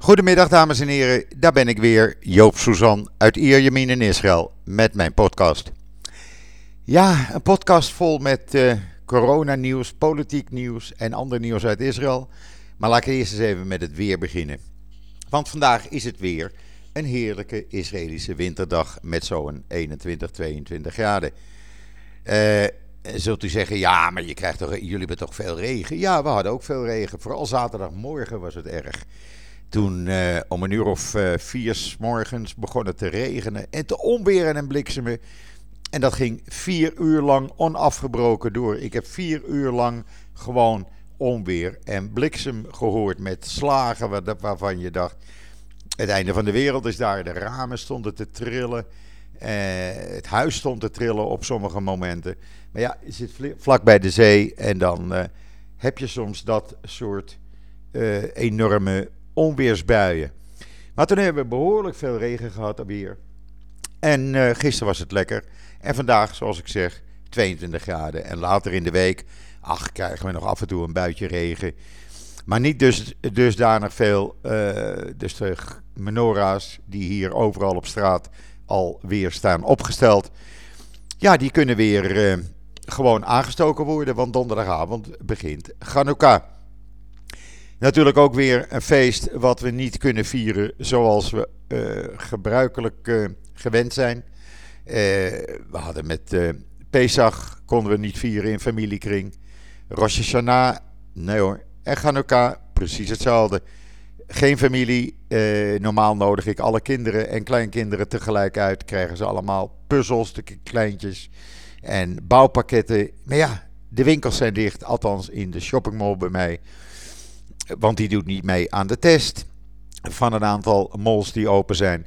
Goedemiddag dames en heren, daar ben ik weer, Joop Suzan uit Ierjemien in Israël met mijn podcast. Ja, een podcast vol met uh, coronanieuws, politiek nieuws en ander nieuws uit Israël. Maar laat ik eerst eens even met het weer beginnen. Want vandaag is het weer een heerlijke Israëlische winterdag met zo'n 21, 22 graden. Uh, zult u zeggen, ja, maar je krijgt toch, jullie hebben toch veel regen? Ja, we hadden ook veel regen. Vooral zaterdagmorgen was het erg. Toen uh, om een uur of uh, vier s morgens begon het te regenen en te onweren en bliksemen. En dat ging vier uur lang onafgebroken door. Ik heb vier uur lang gewoon onweer en bliksem gehoord met slagen waarvan je dacht... Het einde van de wereld is daar. De ramen stonden te trillen. Uh, het huis stond te trillen op sommige momenten. Maar ja, je zit vlak bij de zee en dan heb je soms dat soort uh, enorme onweersbuien. Maar toen hebben we behoorlijk veel regen gehad hier. En uh, gisteren was het lekker. En vandaag, zoals ik zeg, 22 graden. En later in de week, ach, krijgen we nog af en toe een buitje regen. Maar niet dus, dusdanig veel. Uh, dus de menorah's die hier overal op straat alweer staan opgesteld. Ja, die kunnen weer uh, gewoon aangestoken worden. Want donderdagavond begint Hanukkah. Natuurlijk ook weer een feest wat we niet kunnen vieren zoals we uh, gebruikelijk uh, gewend zijn. Uh, we hadden met Pesach, konden we niet vieren in familiekring. Rosh Hashanah, nee hoor. En Hanukkah, precies hetzelfde. Geen familie. normaal nodig ik alle kinderen en kleinkinderen tegelijk uit. Krijgen ze allemaal puzzels, de kleintjes. En bouwpakketten. Maar ja, de winkels zijn dicht. Althans in de shoppingmall bij mij. Want die doet niet mee aan de test van een aantal malls die open zijn.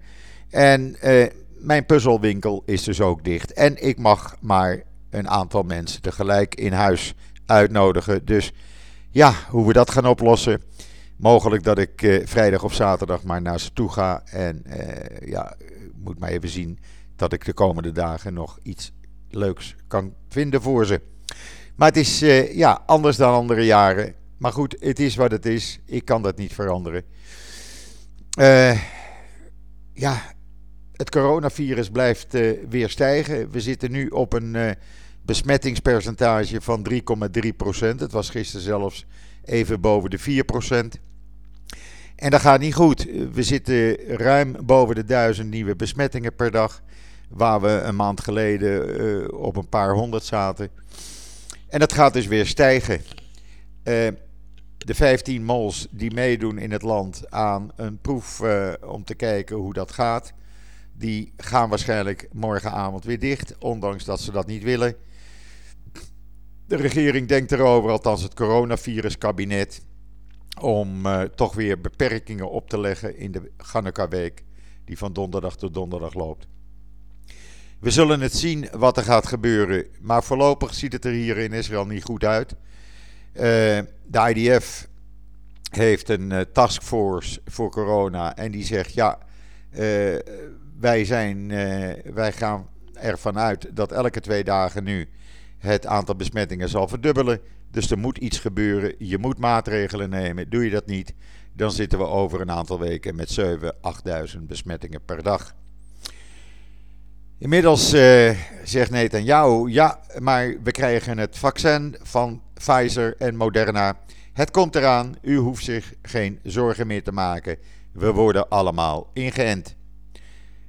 En uh, mijn puzzelwinkel is dus ook dicht. En ik mag maar een aantal mensen tegelijk in huis uitnodigen. Dus ja, hoe we dat gaan oplossen. Mogelijk dat ik uh, vrijdag of zaterdag maar naar ze toe ga. En uh, ja, moet maar even zien dat ik de komende dagen nog iets leuks kan vinden voor ze. Maar het is ja, anders dan andere jaren. Maar goed, het is wat het is. Ik kan dat niet veranderen. Uh, ja, het coronavirus blijft uh, weer stijgen. We zitten nu op een uh, besmettingspercentage van 3,3%. Het was gisteren zelfs even boven de 4%. En dat gaat niet goed. We zitten ruim boven de duizend nieuwe besmettingen per dag. Waar we een maand geleden op een paar honderd zaten. En dat gaat dus weer stijgen. Uh, de 15 mols die meedoen in het land aan een proef uh, om te kijken hoe dat gaat. Die gaan waarschijnlijk morgenavond weer dicht, ondanks dat ze dat niet willen. De regering denkt erover, althans het coronaviruskabinet, om uh, toch weer beperkingen op te leggen in de Ganneka-week, die van donderdag tot donderdag loopt. We zullen het zien wat er gaat gebeuren, maar voorlopig ziet het er hier in Israël niet goed uit. Uh, de IDF heeft een uh, taskforce voor corona en die zegt ja, uh, wij, zijn, wij gaan ervan uit dat elke twee dagen nu het aantal besmettingen zal verdubbelen. Dus er moet iets gebeuren, je moet maatregelen nemen. Doe je dat niet, dan zitten we over een aantal weken met 7.000, 8.000 besmettingen per dag. Inmiddels uh, zegt Netanyahu, ja, maar we krijgen het vaccin van Pfizer en Moderna. Het komt eraan, u hoeft zich geen zorgen meer te maken. We worden allemaal ingeënt.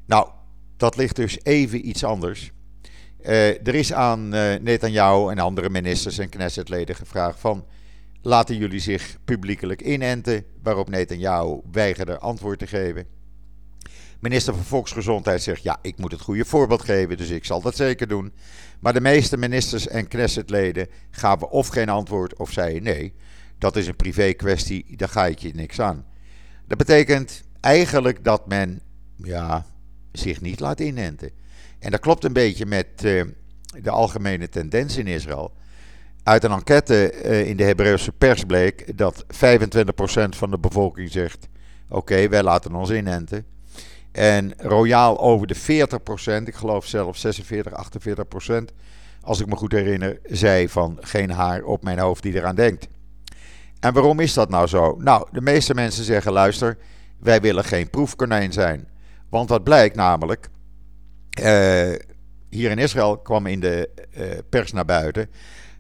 Nou, dat ligt dus even iets anders. Uh, er is aan uh, Netanyahu en andere ministers en Knessetleden gevraagd van... laten jullie zich publiekelijk inenten, waarop Netanyahu weigerde antwoord te geven. Minister van Volksgezondheid zegt: ja, ik moet het goede voorbeeld geven, dus ik zal dat zeker doen. Maar de meeste ministers en Knessetleden gaven of geen antwoord of zeiden nee. Dat is een privé kwestie, daar ga ik je niks aan. Dat betekent eigenlijk dat men ja, zich niet laat inenten. En dat klopt een beetje met uh, de algemene tendens in Israël. Uit een enquête uh, in de Hebreeuwse pers bleek dat 25% van de bevolking zegt: Oké, wij laten ons inenten. En royaal over de 40%, ik geloof zelfs 46, 48%, als ik me goed herinner, zei van geen haar op mijn hoofd die eraan denkt. En waarom is dat nou zo? Nou, de meeste mensen zeggen: luister, wij willen geen proefkonijn zijn. Want wat blijkt namelijk, uh, hier in Israël kwam in de uh, pers naar buiten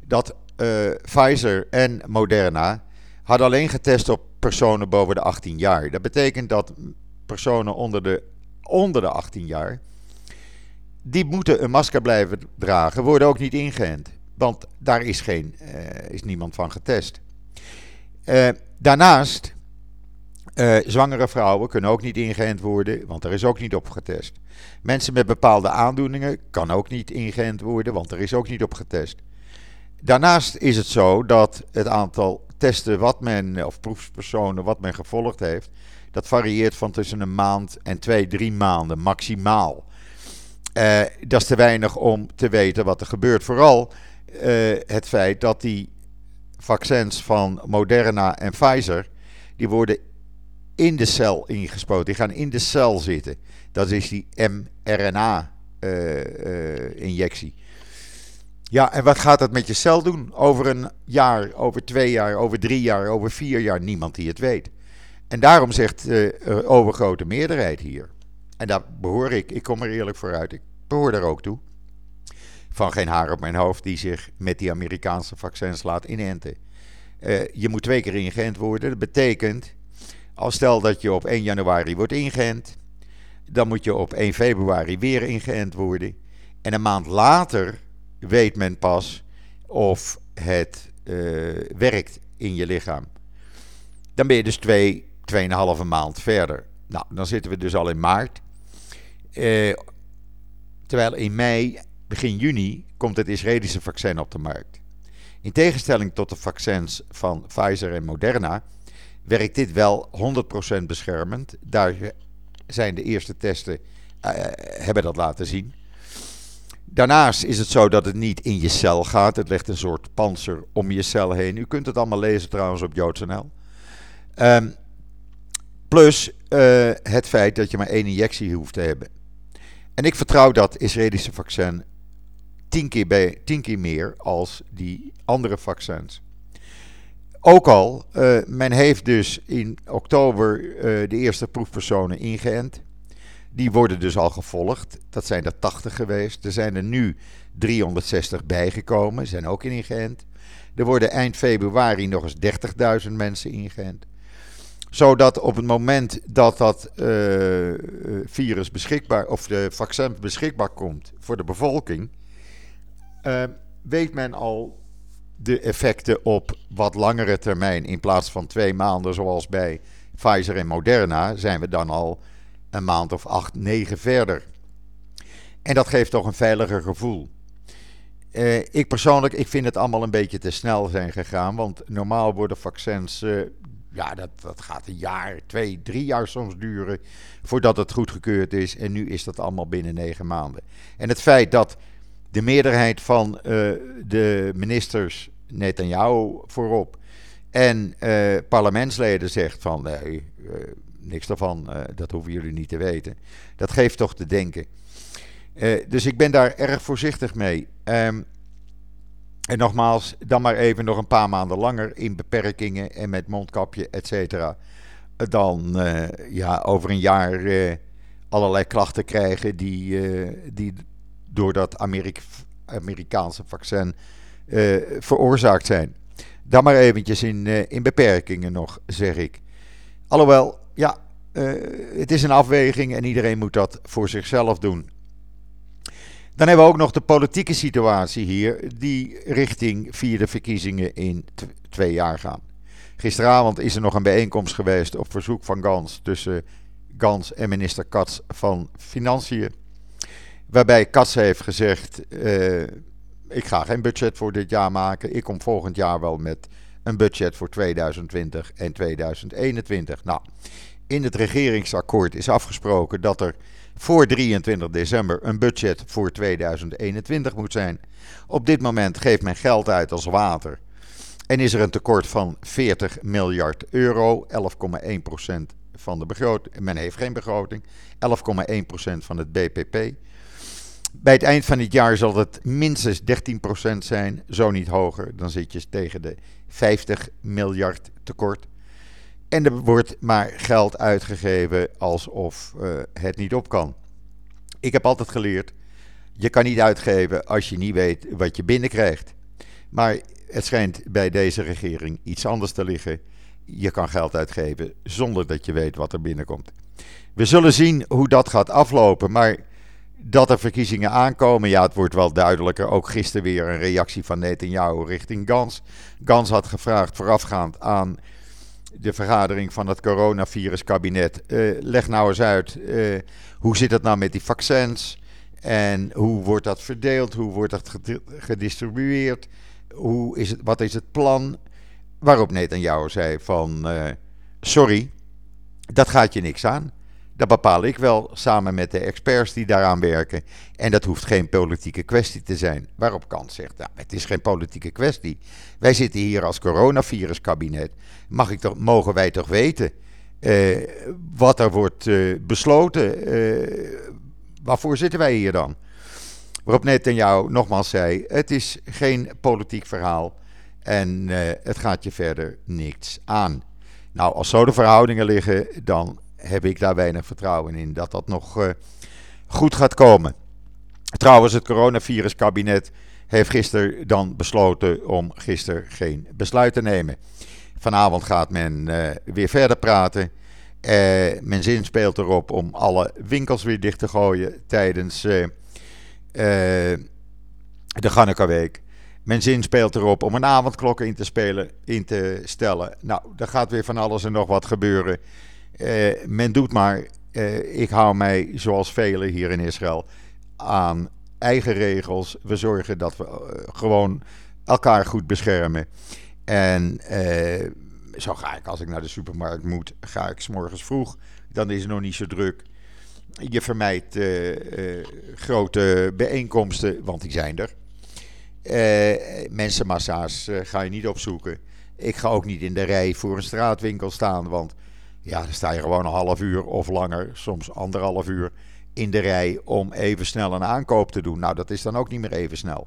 dat uh, Pfizer en Moderna hadden alleen getest op personen boven de 18 jaar. Dat betekent dat personen onder de, onder de 18 jaar, die moeten een masker blijven dragen, worden ook niet ingeënt. Want daar is, geen, uh, is niemand van getest. Uh, daarnaast, uh, zwangere vrouwen kunnen ook niet ingeënt worden, want er is ook niet op getest. Mensen met bepaalde aandoeningen kan ook niet ingeënt worden, want er is ook niet op getest. Daarnaast is het zo dat het aantal testen wat men, of proefpersonen wat men gevolgd heeft, dat varieert van tussen een maand en twee, drie maanden maximaal. Uh, dat is te weinig om te weten wat er gebeurt. Vooral uh, het feit dat die vaccins van Moderna en Pfizer, die worden in de cel ingespoten. Die gaan in de cel zitten. Dat is die mRNA-injectie. Uh, ja, en wat gaat dat met je cel doen? Over een jaar, over twee jaar, over drie jaar, over vier jaar? Niemand die het weet. En daarom zegt de uh, overgrote meerderheid hier. En daar behoor ik, ik kom er eerlijk vooruit, ik behoor daar ook toe. Van geen haar op mijn hoofd die zich met die Amerikaanse vaccins laat inenten. Uh, je moet twee keer ingeënt worden. Dat betekent, als stel dat je op 1 januari wordt ingeënt, dan moet je op 1 februari weer ingeënt worden. En een maand later weet men pas of het uh, werkt in je lichaam. Dan ben je dus twee, tweeënhalve maand verder. Nou, dan zitten we dus al in maart. Uh, terwijl in mei, begin juni, komt het Israëlische vaccin op de markt. In tegenstelling tot de vaccins van Pfizer en Moderna werkt dit wel 100% beschermend. Daar zijn de eerste testen, uh, hebben dat laten zien. Daarnaast is het zo dat het niet in je cel gaat. Het legt een soort panzer om je cel heen. U kunt het allemaal lezen trouwens op JoodsNL. Um, plus uh, het feit dat je maar één injectie hoeft te hebben. En ik vertrouw dat Israëlische vaccin tien keer, bij, tien keer meer als die andere vaccins. Ook al, uh, men heeft dus in oktober uh, de eerste proefpersonen ingeënt. Die worden dus al gevolgd. Dat zijn er 80 geweest. Er zijn er nu 360 bijgekomen, zijn ook ingeënt. Er worden eind februari nog eens 30.000 mensen ingeënt. Zodat op het moment dat dat uh, virus beschikbaar, of de vaccin beschikbaar komt voor de bevolking, uh, weet men al de effecten op wat langere termijn. In plaats van twee maanden, zoals bij Pfizer en Moderna, zijn we dan al een maand of acht, negen verder. En dat geeft toch een veiliger gevoel. Uh, ik persoonlijk, ik vind het allemaal een beetje te snel zijn gegaan. Want normaal worden vaccins, ja, dat, dat gaat een jaar, twee, drie jaar soms duren voordat het goedgekeurd is. En nu is dat allemaal binnen negen maanden. En het feit dat de meerderheid van uh, de ministers, Netanyahu voorop, en parlementsleden zegt van nee, niks daarvan, dat hoeven jullie niet te weten. Dat geeft toch te denken. Dus ik ben daar erg voorzichtig mee. Um, en nogmaals, dan maar even nog een paar maanden langer in beperkingen en met mondkapje, et cetera. Dan uh, ja, over een jaar allerlei klachten krijgen die, die door dat Amerik Amerikaanse vaccin veroorzaakt zijn. Dan maar eventjes in, in beperkingen nog, zeg ik. Alhoewel, ja, het is een afweging en iedereen moet dat voor zichzelf doen. Dan hebben we ook nog de politieke situatie hier, die richting vierde verkiezingen in twee jaar gaan. Gisteravond is er nog een bijeenkomst geweest op verzoek van Gans tussen Gans en minister Katz van Financiën. Waarbij Katz heeft gezegd: uh, Ik ga geen budget voor dit jaar maken. Ik kom volgend jaar wel met een budget voor 2020 en 2021. Nou, in het regeringsakkoord is afgesproken dat er voor 23 december een budget voor 2021 moet zijn. Op dit moment geeft men geld uit als water. En is er een tekort van 40 miljard euro, 11,1% van de begroting. Men heeft geen begroting, 11,1% van het BPP. Bij het eind van het jaar zal het minstens 13% zijn, zo niet hoger. Dan zit je tegen de 50 miljard tekort. En er wordt maar geld uitgegeven alsof uh, het niet op kan. Ik heb altijd geleerd, je kan niet uitgeven als je niet weet wat je binnenkrijgt. Maar het schijnt bij deze regering iets anders te liggen. Je kan geld uitgeven zonder dat je weet wat er binnenkomt. We zullen zien hoe dat gaat aflopen, maar dat er verkiezingen aankomen, ja, het wordt wel duidelijker. Ook gisteren weer een reactie van Netanyahu richting Gans. Gans had gevraagd voorafgaand aan de vergadering van het coronaviruskabinet. Uh, leg nou eens uit, uh, hoe zit het nou met die vaccins? En hoe wordt dat verdeeld? Hoe wordt dat gedistribueerd? Hoe is het, wat is het plan? Waarop Netanyahu zei van, uh, sorry, dat gaat je niks aan. Dat bepaal ik wel samen met de experts die daaraan werken. En dat hoeft geen politieke kwestie te zijn. Waarop Kant zegt, nou, het is geen politieke kwestie. Wij zitten hier als coronaviruskabinet. Mag ik toch, mogen wij toch weten uh, wat er wordt uh, besloten? Uh, waarvoor zitten wij hier dan? Waarop jou nogmaals zei, het is geen politiek verhaal. En het gaat je verder niks aan. Nou, als zo de verhoudingen liggen, dan heb ik daar weinig vertrouwen in dat dat nog uh, goed gaat komen. Trouwens, het coronaviruskabinet heeft gisteren dan besloten om gisteren geen besluit te nemen. Vanavond gaat men uh, weer verder praten. Uh, men zin speelt erop om alle winkels weer dicht te gooien tijdens de Ganneka-week. Men zin speelt erop om een avondklok in te, spelen, in te stellen. Nou, er gaat weer van alles en nog wat gebeuren. Uh, men doet maar, uh, ik hou mij zoals velen hier in Israël aan eigen regels. We zorgen dat we uh, gewoon elkaar goed beschermen. En zo ga ik als ik naar de supermarkt moet, ga ik s morgens vroeg. Dan is het nog niet zo druk. Je vermijdt grote bijeenkomsten, want die zijn er. mensenmassa's ga je niet opzoeken. Ik ga ook niet in de rij voor een straatwinkel staan, want ja, dan sta je gewoon een half uur of langer, soms anderhalf uur in de rij om even snel een aankoop te doen. Nou, dat is dan ook niet meer even snel.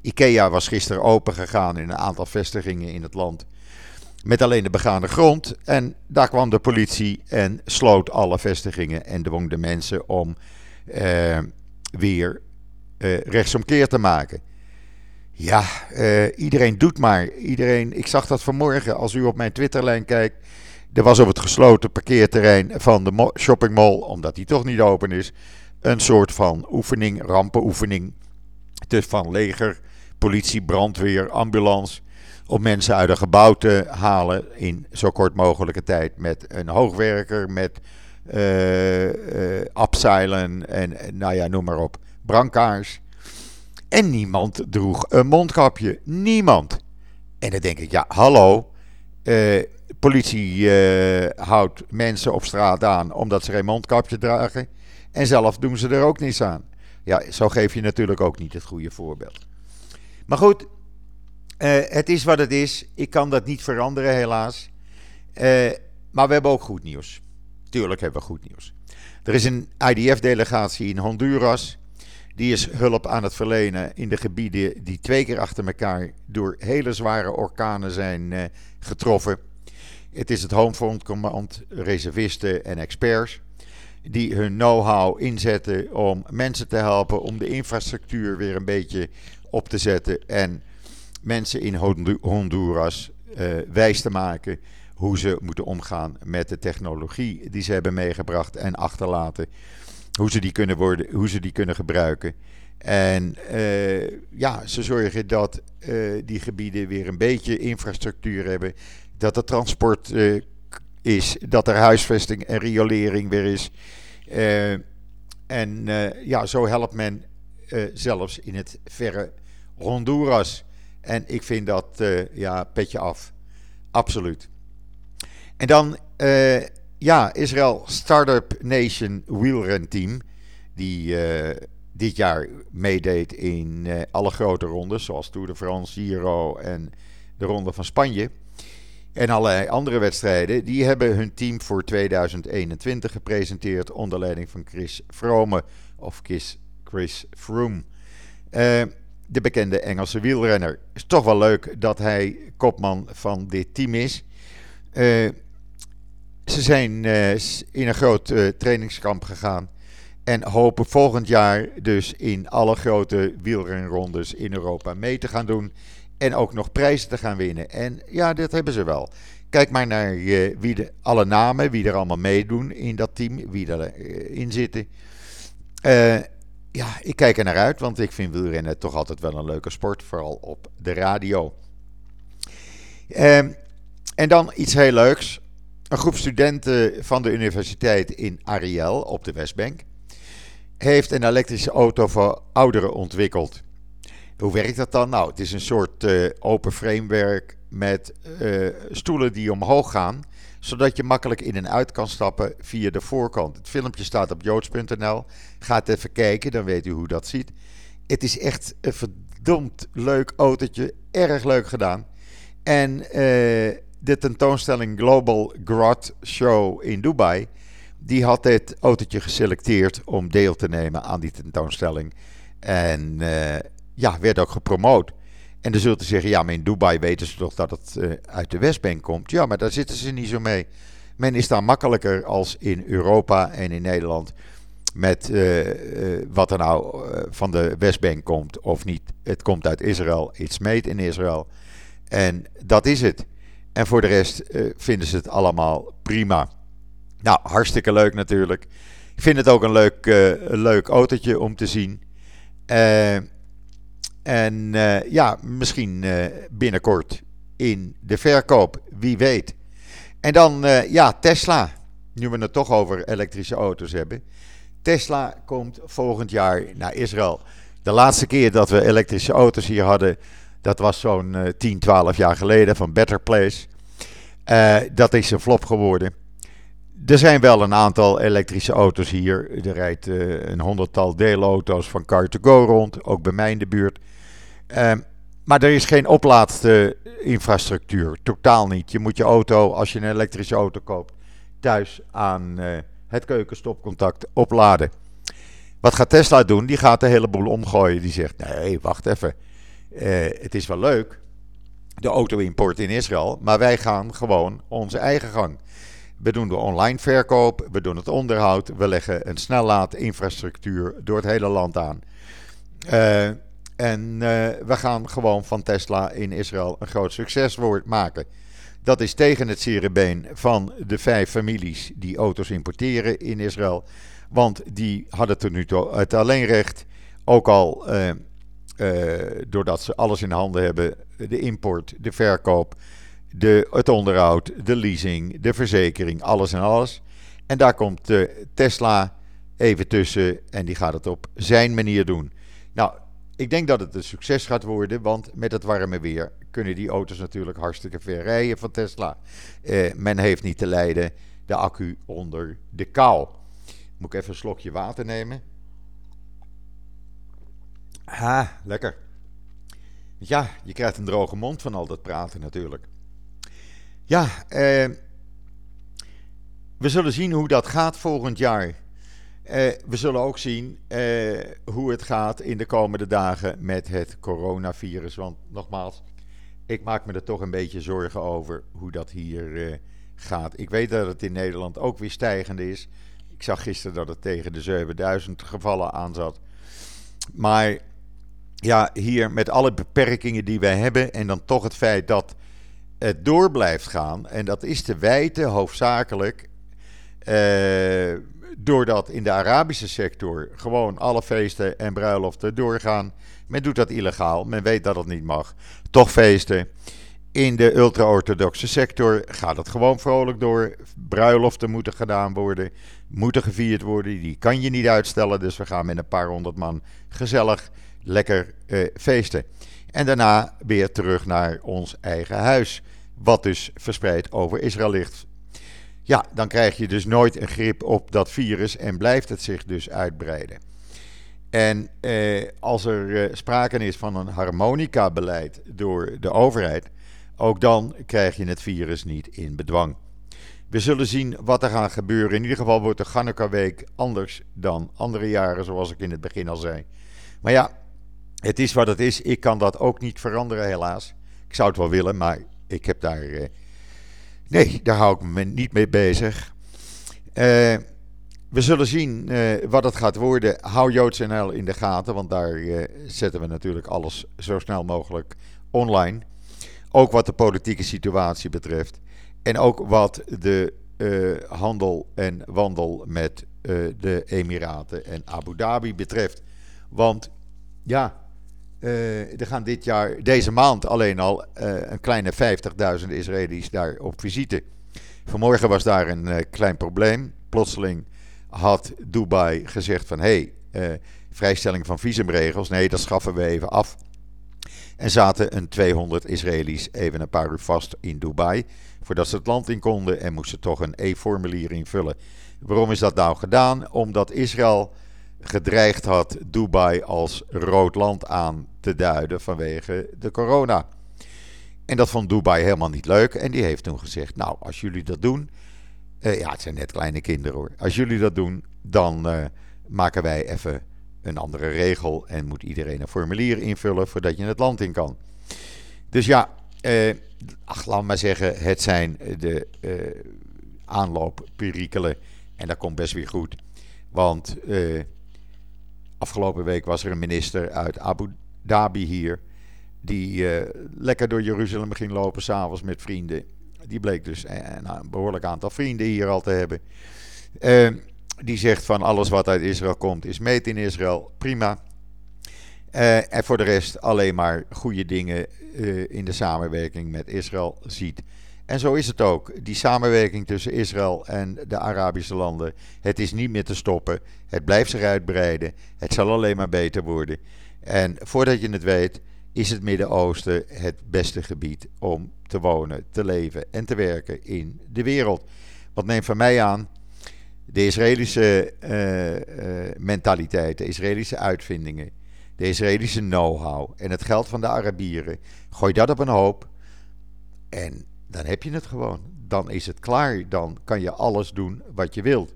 IKEA was gisteren open gegaan in een aantal vestigingen in het land. Met alleen de begaande grond. En daar kwam de politie en sloot alle vestigingen. En dwong de mensen om eh, weer eh, rechtsomkeer te maken. Ja, eh, iedereen doet maar. Iedereen, ik zag dat vanmorgen. Als u op mijn Twitterlijn kijkt er was op het gesloten parkeerterrein van de shoppingmall, omdat die toch niet open is, een soort van oefening, rampenoefening. Van leger, politie, brandweer, ambulance. Om mensen uit een gebouw te halen in zo kort mogelijke tijd. Met een hoogwerker, met uh, abseilen en nou ja, noem maar op. Brankaars. En niemand droeg een mondkapje. Niemand. En dan denk ik, ja, hallo. Uh, politie uh, houdt mensen op straat aan omdat ze geen mondkapje dragen. En zelf doen ze er ook niets aan. Ja, zo geef je natuurlijk ook niet het goede voorbeeld. Maar goed, uh, het is wat het is. Ik kan dat niet veranderen, helaas. Uh, maar we hebben ook goed nieuws. Tuurlijk hebben we goed nieuws. Er is een IDF-delegatie in Honduras. Die is hulp aan het verlenen in de gebieden die twee keer achter elkaar door hele zware orkanen zijn getroffen. Het is het Homefront Command, reservisten en experts die hun know-how inzetten om mensen te helpen om de infrastructuur weer een beetje op te zetten en mensen in Honduras uh, wijs te maken hoe ze moeten omgaan met de technologie die ze hebben meegebracht en achterlaten. Hoe ze die kunnen, worden, hoe ze die kunnen gebruiken. En uh, ja, ze zorgen dat uh, die gebieden weer een beetje infrastructuur hebben dat er transport uh, is, dat er huisvesting en riolering weer is. Uh, en uh, ja, zo helpt men zelfs in het verre Honduras. En ik vind dat, ja, petje af. Absoluut. En dan, ja, Israël Startup Nation Team Die dit jaar meedeed in alle grote rondes, zoals Tour de France, Giro en de Ronde van Spanje en allerlei andere wedstrijden, die hebben hun team voor 2021 gepresenteerd onder leiding van Chris Vrome of Chris, Chris Froome. Uh, de bekende Engelse wielrenner. Is toch wel leuk dat hij kopman van dit team is. Uh, ze zijn in een groot trainingskamp gegaan. En hopen volgend jaar dus in alle grote wielrenrondes in Europa mee te gaan doen. En ook nog prijzen te gaan winnen. En ja, dat hebben ze wel. Kijk maar naar uh, wie de, alle namen, wie er allemaal meedoen in dat team, wie erin uh, zitten. Uh, ja, ik kijk er naar uit, want ik vind wielrennen toch altijd wel een leuke sport, vooral op de radio. En dan iets heel leuks. Een groep studenten van de universiteit in Ariel op de Westbank heeft een elektrische auto voor ouderen ontwikkeld. Hoe werkt dat dan? Nou, het is een soort uh, open framework met uh, stoelen die omhoog gaan, zodat je makkelijk in en uit kan stappen via de voorkant. Het filmpje staat op joods.nl. Ga even kijken, dan weet u hoe dat ziet. Het is echt een verdomd leuk autootje, erg leuk gedaan. En uh, de tentoonstelling Global Grot Show in Dubai, die had dit autootje geselecteerd om deel te nemen aan die tentoonstelling. En ja, werd ook gepromoot. En dan zult u zeggen, ja, maar in Dubai weten ze toch dat het uh, uit de Westbank komt. Ja, maar daar zitten ze niet zo mee. Men is daar makkelijker als in Europa en in Nederland met uh, uh, wat er nou van de Westbank komt of niet. Het komt uit Israël, it's made in Israël. En dat is het. En voor de rest vinden ze het allemaal prima. Nou, hartstikke leuk natuurlijk. Ik vind het ook een leuk, leuk autootje om te zien. Uh, en uh, ja, misschien uh, binnenkort in de verkoop, wie weet. En dan, uh, ja, Tesla. Nu we het toch over elektrische auto's hebben. Tesla komt volgend jaar naar Israël. De laatste keer dat we elektrische auto's hier hadden, dat was zo'n 10, 12 jaar geleden van Better Place. dat is een flop geworden. Er zijn wel een aantal elektrische auto's hier. Er rijdt een honderdtal deelauto's van Car2Go rond, ook bij mij in de buurt. Uh, maar er is geen oplaadinfrastructuur. Totaal niet. Je moet je auto, als je een elektrische auto koopt, thuis aan uh, het keukenstopcontact opladen. Wat gaat Tesla doen? Die gaat de hele boel omgooien. Die zegt: nee, wacht even. Uh, het is wel leuk, de auto-import in Israël. Maar wij gaan gewoon onze eigen gang. We doen de online verkoop, we doen het onderhoud, we leggen een snellaadinfrastructuur door het hele land aan. Uh, en uh, we gaan gewoon van Tesla in Israël een groot succes maken. Dat is tegen het zere been van de vijf families die auto's importeren in Israël. Want die hadden tot nu toe het alleenrecht. Ook al uh, uh, doordat ze alles in handen hebben: de import, de verkoop, de, het onderhoud, de leasing, de verzekering, alles en alles. En daar komt Tesla even tussen en die gaat het op zijn manier doen. Nou, ik denk dat het een succes gaat worden, want met het warme weer kunnen die auto's natuurlijk hartstikke ver rijden van Tesla. Eh, men heeft niet te lijden de accu onder de kou. Moet ik even een slokje water nemen? Ha, lekker. Ja, je krijgt een droge mond van al dat praten natuurlijk. Ja, eh, we zullen zien hoe dat gaat volgend jaar. Uh, we zullen ook zien uh, hoe het gaat in de komende dagen met het coronavirus. Want nogmaals, ik maak me er toch een beetje zorgen over hoe dat hier uh, gaat. Ik weet dat het in Nederland ook weer stijgende is. Ik zag gisteren dat het tegen de 7000 gevallen aanzat. Maar ja, hier met alle beperkingen die wij hebben en dan toch het feit dat het door blijft gaan. En dat is te wijten hoofdzakelijk doordat in de Arabische sector gewoon alle feesten en bruiloften doorgaan. Men doet dat illegaal, men weet dat het niet mag. Toch feesten. In de ultra-orthodoxe sector gaat het gewoon vrolijk door. Bruiloften moeten gedaan worden, moeten gevierd worden. Die kan je niet uitstellen, dus we gaan met een paar honderd man gezellig lekker eh, feesten. En daarna weer terug naar ons eigen huis, wat dus verspreid over Israël ligt. Ja, dan krijg je dus nooit een grip op dat virus en blijft het zich dus uitbreiden. En eh, als er eh, sprake is van een harmonica-beleid door de overheid, ook dan krijg je het virus niet in bedwang. We zullen zien wat er gaat gebeuren. In ieder geval wordt de Hanukkah-week anders dan andere jaren, zoals ik in het begin al zei. Maar ja, het is wat het is. Ik kan dat ook niet veranderen, helaas. Ik zou het wel willen, maar ik heb daar. Eh, Nee, daar hou ik me niet mee bezig. Uh, we zullen zien uh, wat het gaat worden. Hou JoodsNL in de gaten, want daar uh, zetten we natuurlijk alles zo snel mogelijk online. Ook wat de politieke situatie betreft. En ook wat de handel en wandel met de Emiraten en Abu Dhabi betreft. Want ja, uh, er gaan dit jaar, deze maand alleen al, uh, een kleine 50.000 Israëli's daar op visite. Vanmorgen was daar een uh, klein probleem. Plotseling had Dubai gezegd van hé, hey, vrijstelling van visumregels, nee, dat schaffen we even af. En zaten een 200 Israëli's even een paar uur vast in Dubai. Voordat ze het land in konden en moesten toch een E-formulier invullen. Waarom is dat nou gedaan? Omdat Israël gedreigd had Dubai als rood land aan te duiden vanwege de corona. En dat vond Dubai helemaal niet leuk. En die heeft toen gezegd: Nou, als jullie dat doen. Uh, ja, het zijn net kleine kinderen hoor. Als jullie dat doen, dan uh, maken wij even een andere regel. En moet iedereen een formulier invullen voordat je het land in kan. Dus ja, uh, ach, laat maar zeggen, het zijn de aanloopperikelen. En dat komt best weer goed. Want Afgelopen week was er een minister uit Abu Dhabi hier. Die uh, lekker door Jeruzalem ging lopen s'avonds met vrienden. Die bleek dus een, een, behoorlijk aantal vrienden hier al te hebben. Uh, die zegt van alles wat uit Israël komt is meet in Israël. Prima. En voor de rest alleen maar goede dingen in de samenwerking met Israël ziet. En zo is het ook. Die samenwerking tussen Israël en de Arabische landen. Het is niet meer te stoppen. Het blijft zich uitbreiden. Het zal alleen maar beter worden. En voordat je het weet, is het Midden-Oosten het beste gebied om te wonen, te leven en te werken in de wereld. Wat neemt van mij aan? De Israëlische uh, uh, mentaliteit, de Israëlische uitvindingen, de Israëlische know-how en het geld van de Arabieren. Gooi dat op een hoop. En dan heb je het gewoon. Dan is het klaar. Dan kan je alles doen wat je wilt.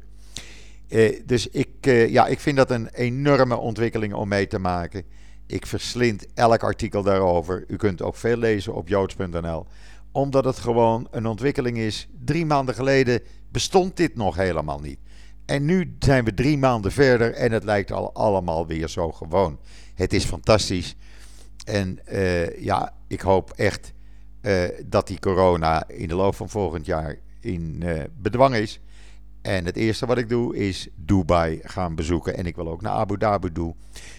Eh, dus ik, eh, ja, ik vind dat een enorme ontwikkeling om mee te maken. Ik verslind elk artikel daarover. U kunt ook veel lezen op joods.nl. Omdat het gewoon een ontwikkeling is. Drie maanden geleden bestond dit nog helemaal niet. En nu zijn we drie maanden verder en het lijkt al allemaal weer zo gewoon. Het is fantastisch. En uh, ja, ik hoop echt uh, dat die corona in de loop van volgend jaar in uh, bedwang is. En het eerste wat ik doe is Dubai gaan bezoeken. En ik wil ook naar Abu Dhabi doen.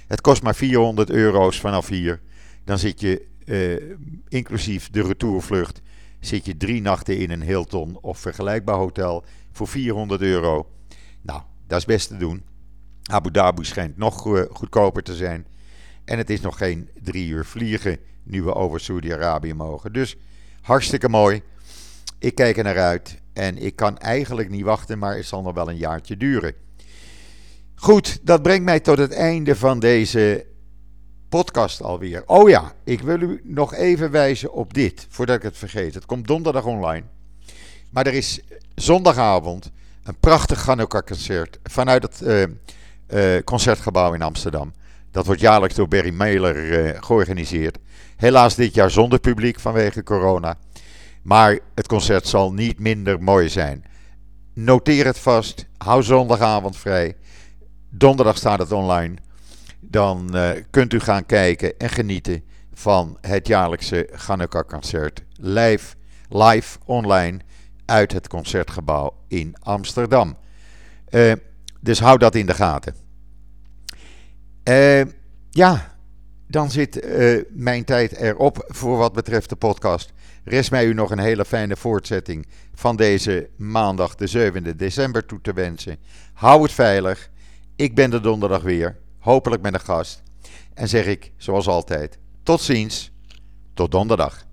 Het kost maar 400 euro's vanaf hier. Dan zit je, uh, inclusief de retourvlucht, zit je drie nachten in een Hilton of vergelijkbaar hotel voor 400 euro. Nou, dat is best te doen. Abu Dhabi schijnt nog goedkoper te zijn. En het is nog geen drie uur vliegen nu we over Saudi-Arabië mogen. Dus hartstikke mooi. Ik kijk er naar uit. En ik kan eigenlijk niet wachten, maar het zal nog wel een jaartje duren. Goed, dat brengt mij tot het einde van deze podcast alweer. Oh ja, ik wil u nog even wijzen op dit, voordat ik het vergeet. Het komt donderdag online. Maar er is zondagavond een prachtig Hanukkah-concert vanuit het uh, uh, concertgebouw in Amsterdam. Dat wordt jaarlijks door Berry Mailer uh, georganiseerd. Helaas dit jaar zonder publiek vanwege corona. Maar het concert zal niet minder mooi zijn. Noteer het vast. Hou zondagavond vrij. Donderdag staat het online. Dan uh, kunt u gaan kijken en genieten van het jaarlijkse Hanukkah-concert live, live online uit het concertgebouw in Amsterdam. Uh, dus hou dat in de gaten. Uh, ja, dan zit uh, mijn tijd erop voor wat betreft de podcast. Rest mij u nog een hele fijne voortzetting van deze maandag, de 7e december, toe te wensen. Hou het veilig. Ik ben er donderdag weer, hopelijk met een gast. En zeg ik, zoals altijd, tot ziens, tot donderdag.